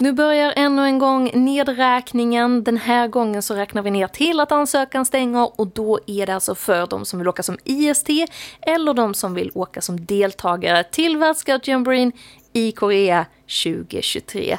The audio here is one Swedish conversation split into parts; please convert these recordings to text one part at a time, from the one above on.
Nu börjar ännu en gång nedräkningen. Den här gången så räknar vi ner till att ansökan stänger och då är det alltså för de som vill åka som IST eller de som vill åka som deltagare till Världscout i Korea 2023.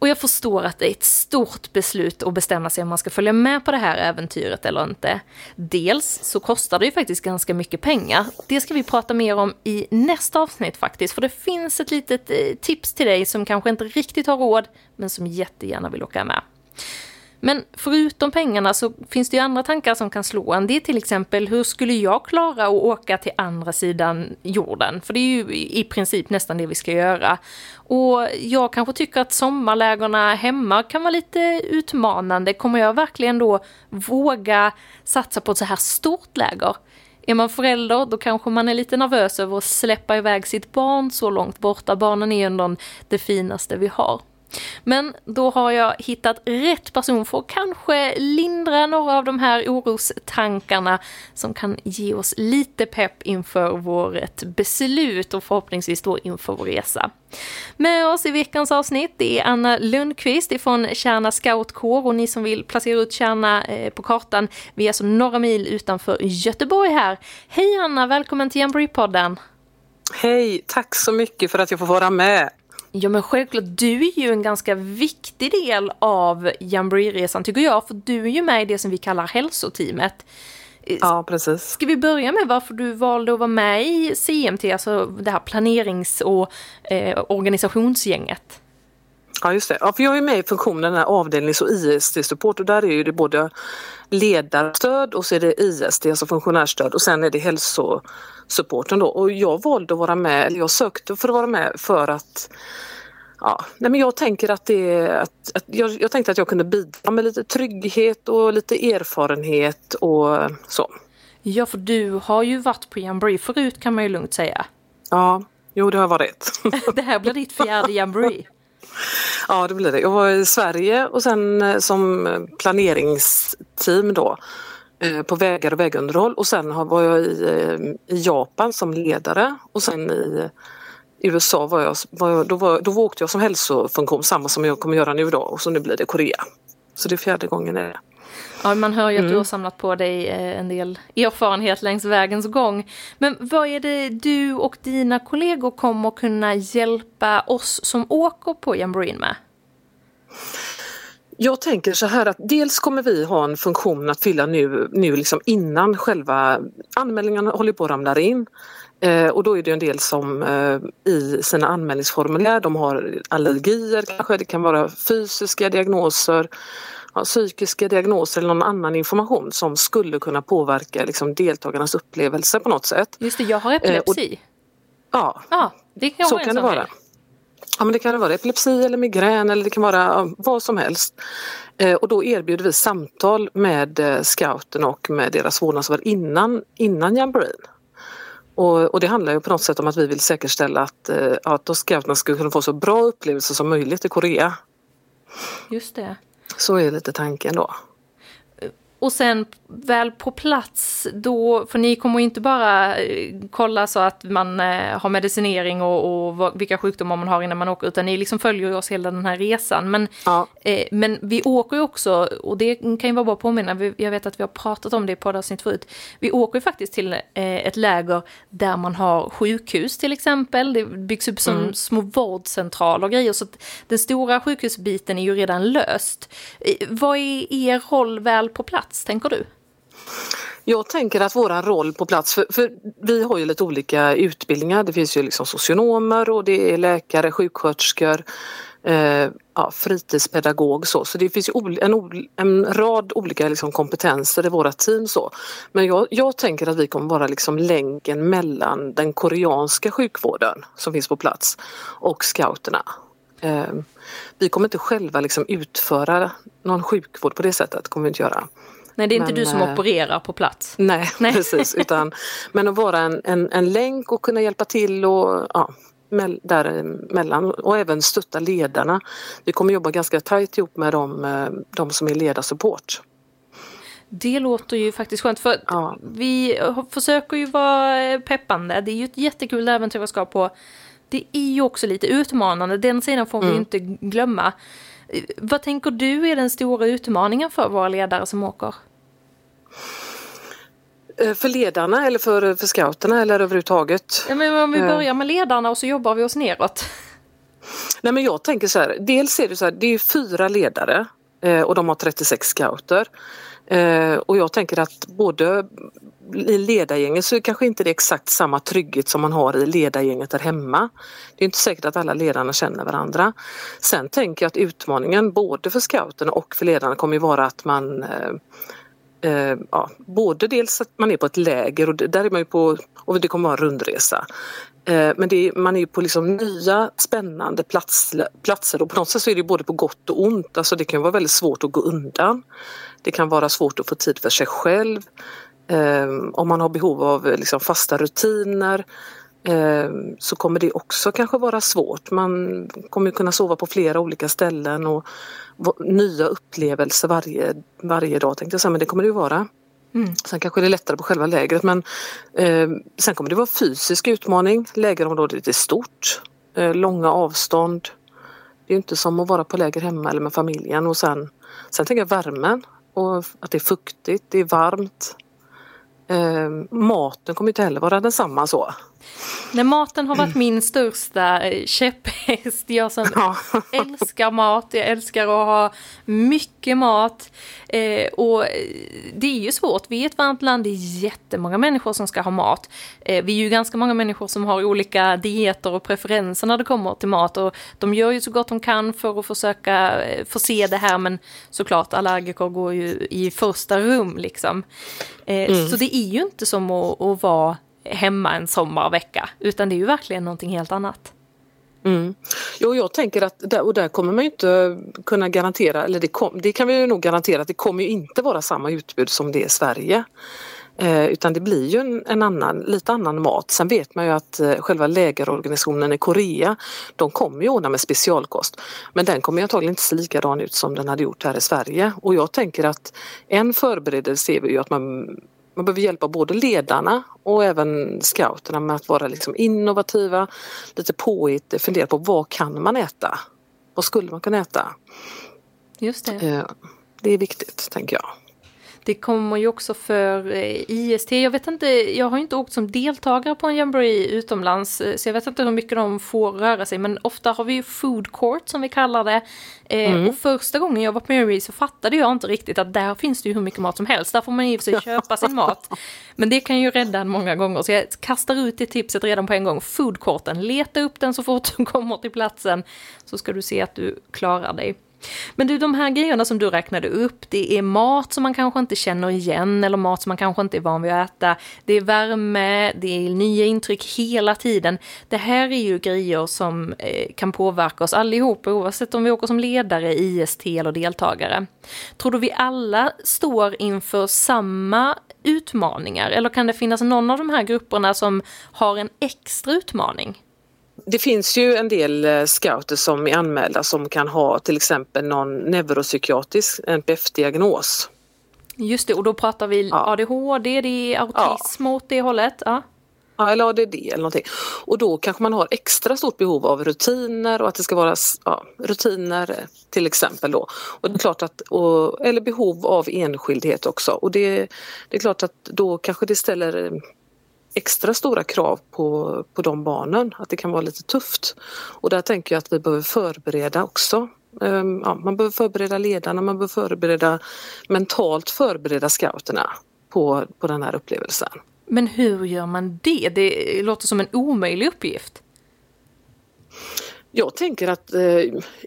Och jag förstår att det är ett stort beslut att bestämma sig om man ska följa med på det här äventyret eller inte. Dels så kostar det ju faktiskt ganska mycket pengar. Det ska vi prata mer om i nästa avsnitt faktiskt, för det finns ett litet eh, tips till dig som kanske inte riktigt har råd, men som jättegärna vill åka med. Men förutom pengarna så finns det ju andra tankar som kan slå en. Det är till exempel, hur skulle jag klara att åka till andra sidan jorden? För det är ju i princip nästan det vi ska göra. Och jag kanske tycker att sommarlägerna hemma kan vara lite utmanande. Kommer jag verkligen då våga satsa på ett så här stort läger? Är man förälder då kanske man är lite nervös över att släppa iväg sitt barn så långt borta. Barnen är ju ändå det finaste vi har. Men då har jag hittat rätt person för att kanske lindra några av de här orostankarna som kan ge oss lite pepp inför vårt beslut och förhoppningsvis då inför vår resa. Med oss i veckans avsnitt är Anna Lundqvist ifrån Kärna Scoutkår och ni som vill placera ut Kärna eh, på kartan, vi är alltså några mil utanför Göteborg här. Hej Anna, välkommen till Jamboree-podden! Hej, tack så mycket för att jag får vara med. Ja men självklart, du är ju en ganska viktig del av Jamboree-resan tycker jag, för du är ju med i det som vi kallar hälsoteamet. Ja, precis. Ska vi börja med varför du valde att vara med i CMT, alltså det här planerings och eh, organisationsgänget? Ja just det, ja, för jag är med i funktionen här avdelnings och IST-support och där är ju det både ledarstöd och så är det IST, alltså funktionärstöd och sen är det hälsosupporten då och jag valde att vara med, eller jag sökte för att vara med för att Ja, nej men jag tänker att det att, att jag, jag tänkte att jag kunde bidra med lite trygghet och lite erfarenhet och så. Ja, för du har ju varit på Jamboree förut kan man ju lugnt säga. Ja, jo det har varit. det här blir ditt fjärde Jamboree. Ja det blir det. Jag var i Sverige och sen eh, som planeringsteam då eh, på vägar och vägunderhåll och sen var jag i, eh, i Japan som ledare och sen i USA var jag, var jag, då, var, då åkte jag som hälsofunktion, samma som jag kommer göra nu då och så nu blir det Korea. Så det är fjärde gången är det. Ja, man hör ju att mm. du har samlat på dig en del erfarenhet längs vägens gång. Men vad är det du och dina kollegor kommer kunna hjälpa oss som åker på Jamboree med? Jag tänker så här att dels kommer vi ha en funktion att fylla nu, nu liksom innan själva anmälningarna håller på att ramla in. Eh, och då är det en del som eh, i sina anmälningsformulär, de har allergier kanske, det kan vara fysiska diagnoser, ja, psykiska diagnoser eller någon annan information som skulle kunna påverka liksom, deltagarnas upplevelse på något sätt. Just det, jag har epilepsi. Eh, och, ja, ja, det kan så kan det vara. Ja men det kan vara epilepsi eller migrän eller det kan vara vad som helst. Eh, och då erbjuder vi samtal med eh, scouten och med deras vårdnadshavare innan, innan jamboreen. Och, och, det handlar ju på något sätt om att vi vill säkerställa att, eh, att scouterna ska kunna få så bra upplevelser som möjligt i Korea. Just det. Så är lite tanken då. Och sen väl på plats då, för ni kommer inte bara eh, kolla så att man eh, har medicinering och, och vilka sjukdomar man har innan man åker, utan ni liksom följer oss hela den här resan. Men, ja. eh, men vi åker ju också, och det kan ju vara bra att påminna, jag vet att vi har pratat om det i poddavsnitt förut, vi åker ju faktiskt till eh, ett läger där man har sjukhus till exempel, det byggs upp som mm. små vårdcentraler och grejer, så den stora sjukhusbiten är ju redan löst. Vad är er roll väl på plats? Plats, tänker du? Jag tänker att våran roll på plats, för, för, vi har ju lite olika utbildningar. Det finns ju liksom socionomer och det är läkare, sjuksköterskor, eh, ja, fritidspedagog så. Så det finns ju en, en rad olika liksom kompetenser i våra team så. Men jag, jag tänker att vi kommer vara liksom länken mellan den koreanska sjukvården som finns på plats och scouterna. Eh, vi kommer inte själva liksom utföra någon sjukvård på det sättet, kommer vi inte göra. Nej, det är inte men, du som äh, opererar på plats. Nej, nej. precis. Utan, men att vara en, en, en länk och kunna hjälpa till och ja, däremellan och även stötta ledarna. Vi kommer jobba ganska tajt ihop med dem, eh, de som är ledarsupport. Det låter ju faktiskt skönt för ja. vi försöker ju vara peppande. Det är ju ett jättekul äventyr att ska på Det är ju också lite utmanande, den sidan får mm. vi inte glömma. Vad tänker du är den stora utmaningen för våra ledare som åker? Eh, för ledarna eller för, för scouterna eller överhuvudtaget? Ja, men om vi eh. börjar med ledarna och så jobbar vi oss neråt. Nej men jag tänker så här, dels är det så här, det är fyra ledare eh, och de har 36 scouter. Eh, och jag tänker att både i ledargänget så är det kanske inte det exakt samma trygghet som man har i ledargänget där hemma. Det är inte säkert att alla ledarna känner varandra. Sen tänker jag att utmaningen både för scouterna och för ledarna kommer ju vara att man eh, eh, ja, både dels att man är på ett läger och där är man ju på, och det kommer vara en rundresa. Eh, men är, man är ju på liksom nya spännande plats, platser och på något sätt så är det både på gott och ont. Alltså det kan vara väldigt svårt att gå undan. Det kan vara svårt att få tid för sig själv. Eh, om man har behov av liksom fasta rutiner eh, så kommer det också kanske vara svårt. Man kommer kunna sova på flera olika ställen och nya upplevelser varje, varje dag tänkte jag säga, men det kommer det ju vara. Mm. Sen kanske det är lättare på själva lägret men eh, sen kommer det vara fysisk utmaning. Lägerområdet är stort, eh, långa avstånd. Det är inte som att vara på läger hemma eller med familjen och sen, sen tänker jag värmen och att det är fuktigt, det är varmt. Eh, maten kommer inte heller vara densamma så. Nej, maten har varit min största eh, käpphäst. Jag som ja. älskar mat, jag älskar att ha mycket mat. Eh, och det är ju svårt, vi är ett varmt land, det är jättemånga människor som ska ha mat. Eh, vi är ju ganska många människor som har olika dieter och preferenser när det kommer till mat. Och de gör ju så gott de kan för att försöka eh, förse det här, men såklart allergiker går ju i första rum liksom. Eh, mm. Så det är ju inte som att, att vara hemma en sommarvecka, utan det är ju verkligen någonting helt annat. Mm. Jo, jag tänker att där, och där kommer man ju inte kunna garantera, eller det, kom, det kan vi ju nog garantera att det kommer ju inte vara samma utbud som det är i Sverige. Eh, utan det blir ju en, en, annan, lite annan mat. Sen vet man ju att eh, själva lägerorganisationen i Korea, de kommer ju ordna med specialkost. Men den kommer ju antagligen inte se likadan ut som den hade gjort här i Sverige. Och jag tänker att en förberedelse är ju att man man behöver hjälpa både ledarna och även scouterna med att vara liksom innovativa, lite påhitt, fundera på vad kan man äta? Vad skulle man kunna äta? Just det. Eh, det är viktigt, tänker jag. Det kommer ju också för eh, IST. Jag vet inte, jag har inte åkt som deltagare på en jamboree utomlands, eh, så jag vet inte hur mycket de får röra sig, men ofta har vi ju food court som vi kallar det. Eh, mm. Och första gången jag var på jamboree så fattade jag inte riktigt att där finns det ju hur mycket mat som helst. Där får man i och för sig köpa sin mat. Men det kan ju rädda en många gånger, så jag kastar ut det tipset redan på en gång. Food courten, leta upp den så fort du kommer till platsen, så ska du se att du klarar dig. Men du, de här grejerna som du räknade upp, det är mat som man kanske inte känner igen eller mat som man kanske inte är van vid att äta. Det är värme, det är nya intryck hela tiden. Det här är ju grejer som eh, kan påverka oss allihop, oavsett om vi åker som ledare, IST eller deltagare. Tror du vi alla står inför samma utmaningar eller kan det finnas någon av de här grupperna som har en extra utmaning? Det finns ju en del eh, scouter som är anmälda som kan ha till exempel någon neuropsykiatrisk NPF-diagnos. Just det, och då pratar vi ja. ADHD, det är autism ja. åt det hållet? Ja. Ja, eller ADD eller någonting. Och då kanske man har extra stort behov av rutiner och att det ska vara ja, rutiner till exempel då. Och det är klart att, och, eller behov av enskildhet också. Och det, det är klart att då kanske det ställer extra stora krav på, på de barnen, att det kan vara lite tufft. Och där tänker jag att vi behöver förbereda också. Ehm, ja, man behöver förbereda ledarna, man behöver förbereda mentalt förbereda scouterna på, på den här upplevelsen. Men hur gör man det? Det låter som en omöjlig uppgift. Jag tänker att, eh,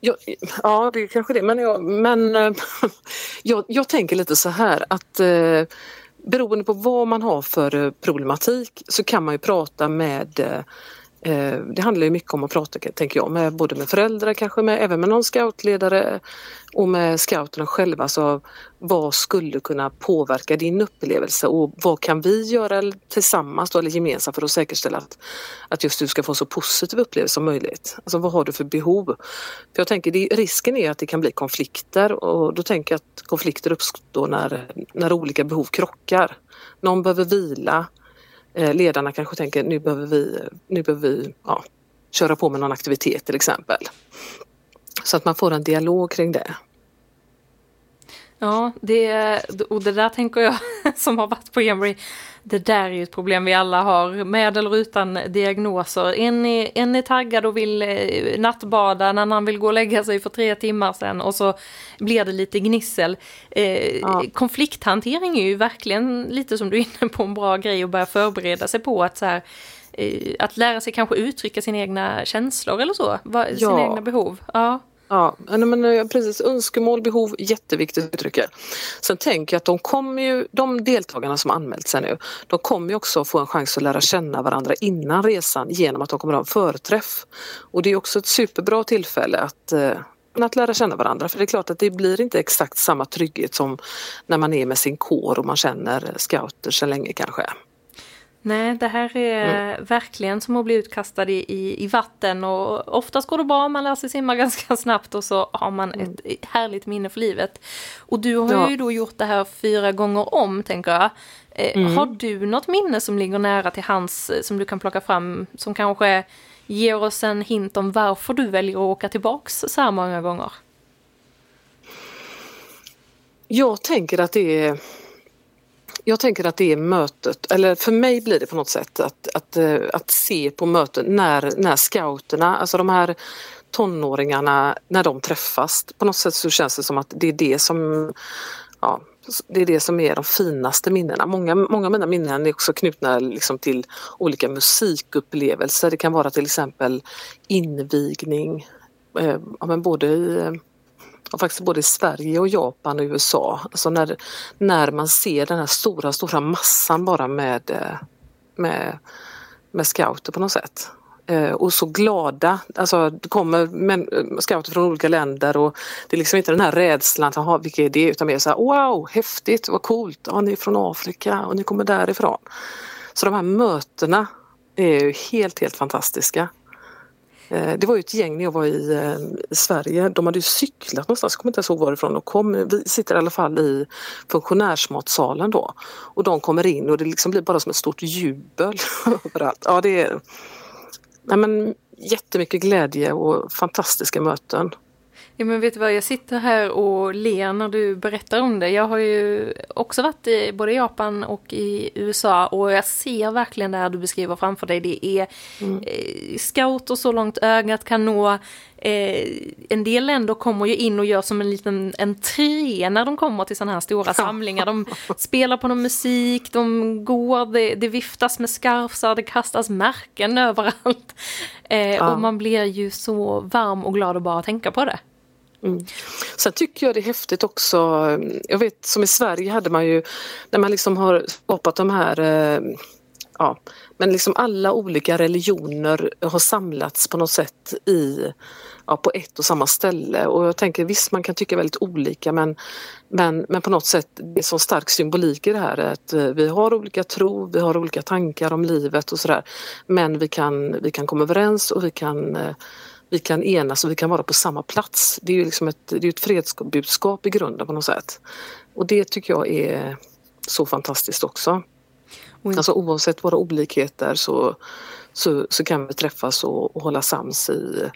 jag, ja det är kanske det, men, jag, men eh, jag, jag tänker lite så här att eh, beroende på vad man har för eh, problematik så kan man ju prata med eh, Eh, det handlar ju mycket om att prata, tänker jag, med, både med föräldrar, kanske med, även med någon scoutledare och med scouterna själva. Så vad skulle kunna påverka din upplevelse och vad kan vi göra tillsammans då, eller gemensamt för att säkerställa att, att just du ska få så positiv upplevelse som möjligt? Alltså vad har du för behov? För jag tänker det, risken är att det kan bli konflikter och då tänker jag att konflikter uppstår när, när olika behov krockar. Någon behöver vila, Eh, ledarna kanske tänker nu behöver vi, nu behöver vi ja, köra på med någon aktivitet till exempel. Så att man får en dialog kring det. Ja, det, och det där tänker jag som har varit på Emory, det där är ju ett problem vi alla har, med eller utan diagnoser. En är, en är taggad och vill eh, nattbada, en annan vill gå och lägga sig för tre timmar sedan och så blir det lite gnissel. Eh, ja. Konflikthantering är ju verkligen lite som du är inne på en bra grej att börja förbereda sig på att så här, eh, att lära sig kanske uttrycka sina egna känslor eller så, sina ja. egna behov. Ja. Ja, men eh, precis. Önskemål, behov, jätteviktigt att uttrycka. Sen tänker jag att de kommer ju, de deltagarna som anmält sig nu, de kommer ju också få en chans att lära känna varandra innan resan genom att de kommer att ha en förträff. Och det är också ett superbra tillfälle att eh, att lära känna varandra för det är klart att det blir inte exakt samma trygghet som när man är med sin kår och man känner scouter sedan länge kanske. Nej, det här är mm. verkligen som att bli utkastad i, i, i, vatten och oftast går det bra, man lär sig simma ganska snabbt och så har man mm. ett härligt minne för livet. Och du har ja. ju då gjort det här fyra gånger om, tänker jag. Eh, mm. Har du något minne som ligger nära till hands eh, som du kan plocka fram som kanske ger oss en hint om varför du väljer att åka tillbaks så här många gånger? Jag tänker att det är jag tänker att det är mötet, eller för mig blir det på något sätt att, att, eh, att se på mötet när, när scouterna, alltså de här tonåringarna, när de träffas. På något sätt så känns det som att det är det som ja, det är det som är de finaste minnena. Många, många av mina minnen är också knutna liksom till olika musikupplevelser. Det kan vara till exempel invigning, eh, ja, men både i eh, och faktiskt både i Sverige och Japan och USA. Alltså när, när man ser den här stora, stora massan bara med, med, med scouter på något sätt. Eh, och så glada, alltså det kommer men, scouter från olika länder och det är liksom inte den här rädslan, att vilka är det? Utan mer så här, wow, häftigt, vad coolt, ja, ni är från Afrika och ni kommer därifrån. Så de här mötena är ju helt, helt fantastiska. Eh, det var ju ett gäng när jag var i, eh, i Sverige. De hade ju cyklat någonstans, jag kommer inte ens ihåg varifrån de kom. Vi sitter i alla fall i funktionärsmatsalen då. Och de kommer in och det liksom blir bara som ett stort jubel överallt. Ja, det är nej men, jättemycket glädje och fantastiska möten. Ja men vet du vad, jag sitter här och ler när du berättar om det. Jag har ju också varit i både Japan och i USA och jag ser verkligen det här du beskriver framför dig. Det är mm. eh, scouter så långt ögat kan nå. Eh, en del länder kommer ju in och gör som en liten entré när de kommer till sådana här stora samlingar. De spelar på någon musik, de går, det, det viftas med skarfsar, det kastas märken överallt. Eh, ja. Och man blir ju så varm och glad att bara tänka på det. Mm. Sen tycker jag det är häftigt också, jag vet som i Sverige hade man ju när man liksom har skapat de här eh, ja, men liksom alla olika religioner har samlats på något sätt i, ja, på ett och samma ställe. Och jag tänker visst man kan tycka väldigt olika men, men, men på något sätt det är så stark symbolik i det här att eh, vi har olika tro, vi har olika tankar om livet och sådär. Men vi kan, vi kan komma överens och vi kan eh, vi kan enas och vi kan vara på samma plats. Det är ju liksom ett, det är ett fredsbudskap i grunden på något sätt. Och det tycker jag är så fantastiskt också. Mm. Alltså oavsett våra olikheter så, så, så kan vi träffas och, och hålla sams i,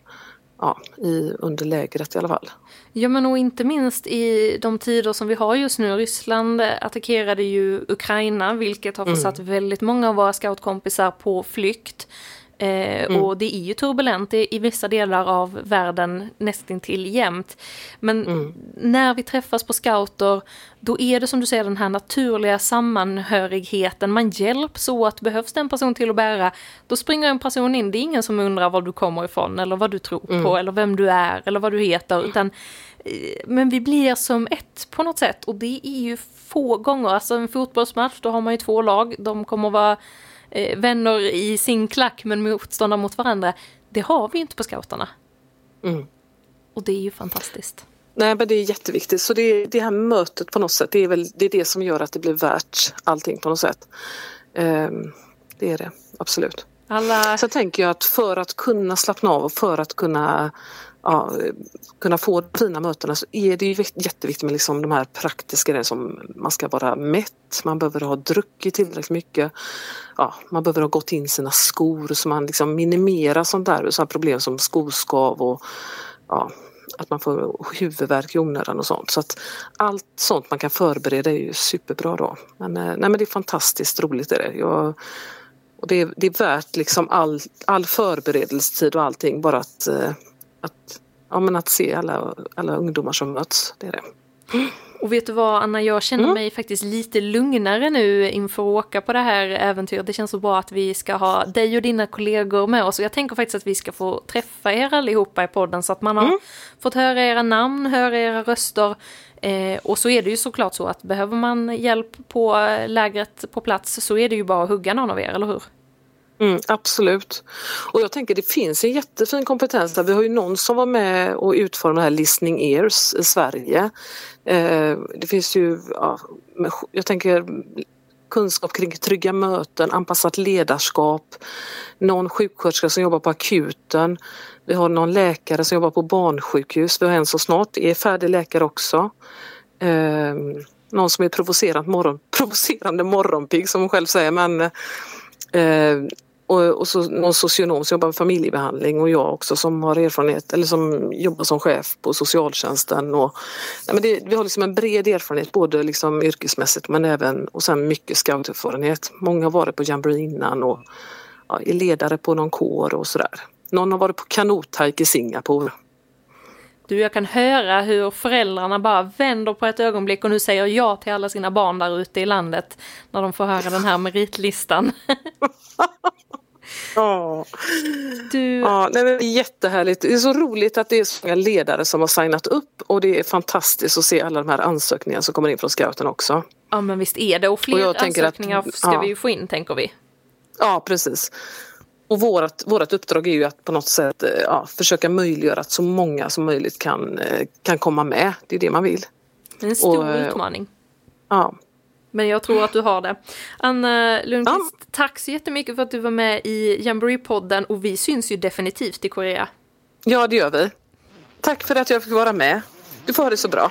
ja, i, under lägret i alla fall. Ja men och inte minst i de tider som vi har just nu. Ryssland attackerade ju Ukraina vilket har försatt mm. väldigt många av våra scoutkompisar på flykt. Eh, mm. Och det är ju turbulent i, i vissa delar av världen nästintill jämt. Men mm. när vi träffas på scouter, då är det som du säger den här naturliga sammanhörigheten. Man hjälps åt, behövs det en person till att bära, då springer en person in. Det är ingen som undrar var du kommer ifrån eller vad du tror mm. på eller vem du är eller vad du heter. Utan, eh, men vi blir som ett på något sätt och det är ju få gånger. Alltså en fotbollsmatch, då har man ju två lag, de kommer vara eh, vänner i sin klack men motståndare mot varandra. Det har vi inte på scouterna. Mm. Och det är ju fantastiskt. Nej men det är jätteviktigt så det, det här mötet på något sätt det är väl det, är det som gör att det blir värt allting på något sätt. Um, det är det, absolut. Alla... Så tänker jag att för att kunna slappna av och för att kunna ja, kunna få fina mötena så är det ju jätteviktigt med liksom de här praktiska grejerna som man ska vara mätt, man behöver ha druckit tillräckligt mycket, ja, man behöver ha gått in sina skor så man liksom minimerar sånt där, sådana problem som skoskav och ja, att man får huvudvärk i onödan och sånt. Så att allt sånt man kan förbereda är ju superbra då. Men, eh, nej, men det är fantastiskt roligt är det. Jag, och det, är, det är värt liksom all, all förberedelsetid och allting bara att, eh, att, ja, men att se alla, alla ungdomar som möts. Det är det. Och vet du vad Anna, jag känner mm. mig faktiskt lite lugnare nu inför att åka på det här äventyret. Det känns så bra att vi ska ha dig och dina kollegor med oss. Och jag tänker faktiskt att vi ska få träffa er allihopa i podden så att man har mm. fått höra era namn, höra era röster. Eh, och så är det ju såklart så att behöver man hjälp på lägret på plats så är det ju bara att hugga någon av er, eller hur? Mm, absolut. Och jag tänker det finns en jättefin kompetens där. Vi har ju någon som var med och utformade här Listening Ears i Sverige. Eh, det finns ju, ja, jag tänker kunskap kring trygga möten, anpassat ledarskap, någon sjuksköterska som jobbar på akuten. Vi har någon läkare som jobbar på barnsjukhus. Vi har en som snart är färdig läkare också. Eh, någon som är provocerande, morgon, provocerande morgonpigg som hon själv säger men eh, och, och så någon socionom som jobbar med familjebehandling och jag också som har erfarenhet eller som jobbar som chef på socialtjänsten. Och, nej men det, vi har liksom en bred erfarenhet både liksom yrkesmässigt men även och sen mycket scouterfarenhet. Många har varit på Jamboree innan och ja, är ledare på någon kår och sådär. Någon har varit på kanothajk i Singapore. Du, jag kan höra hur föräldrarna bara vänder på ett ögonblick och nu säger ja till alla sina barn där ute i landet när de får höra den här meritlistan. Ja, du... ja nej, det är jättehärligt. Det är så roligt att det är så många ledare som har signat upp och det är fantastiskt att se alla de här ansökningarna som kommer in från scouten också. Ja men visst är det och fler och ansökningar att, ska ja. vi ju få in tänker vi. Ja precis. Och vårt, vårt uppdrag är ju att på något sätt eh, ja, försöka möjliggöra att så många som möjligt kan, eh, kan komma med. Det är det man vill. En stor och, eh, utmaning. Ja. Men jag tror att du har det. Anna Lundqvist, ja. tack så jättemycket för att du var med i Jamboree-podden och vi syns ju definitivt i Korea. Ja, det gör vi. Tack för att jag fick vara med. Du får ha det så bra.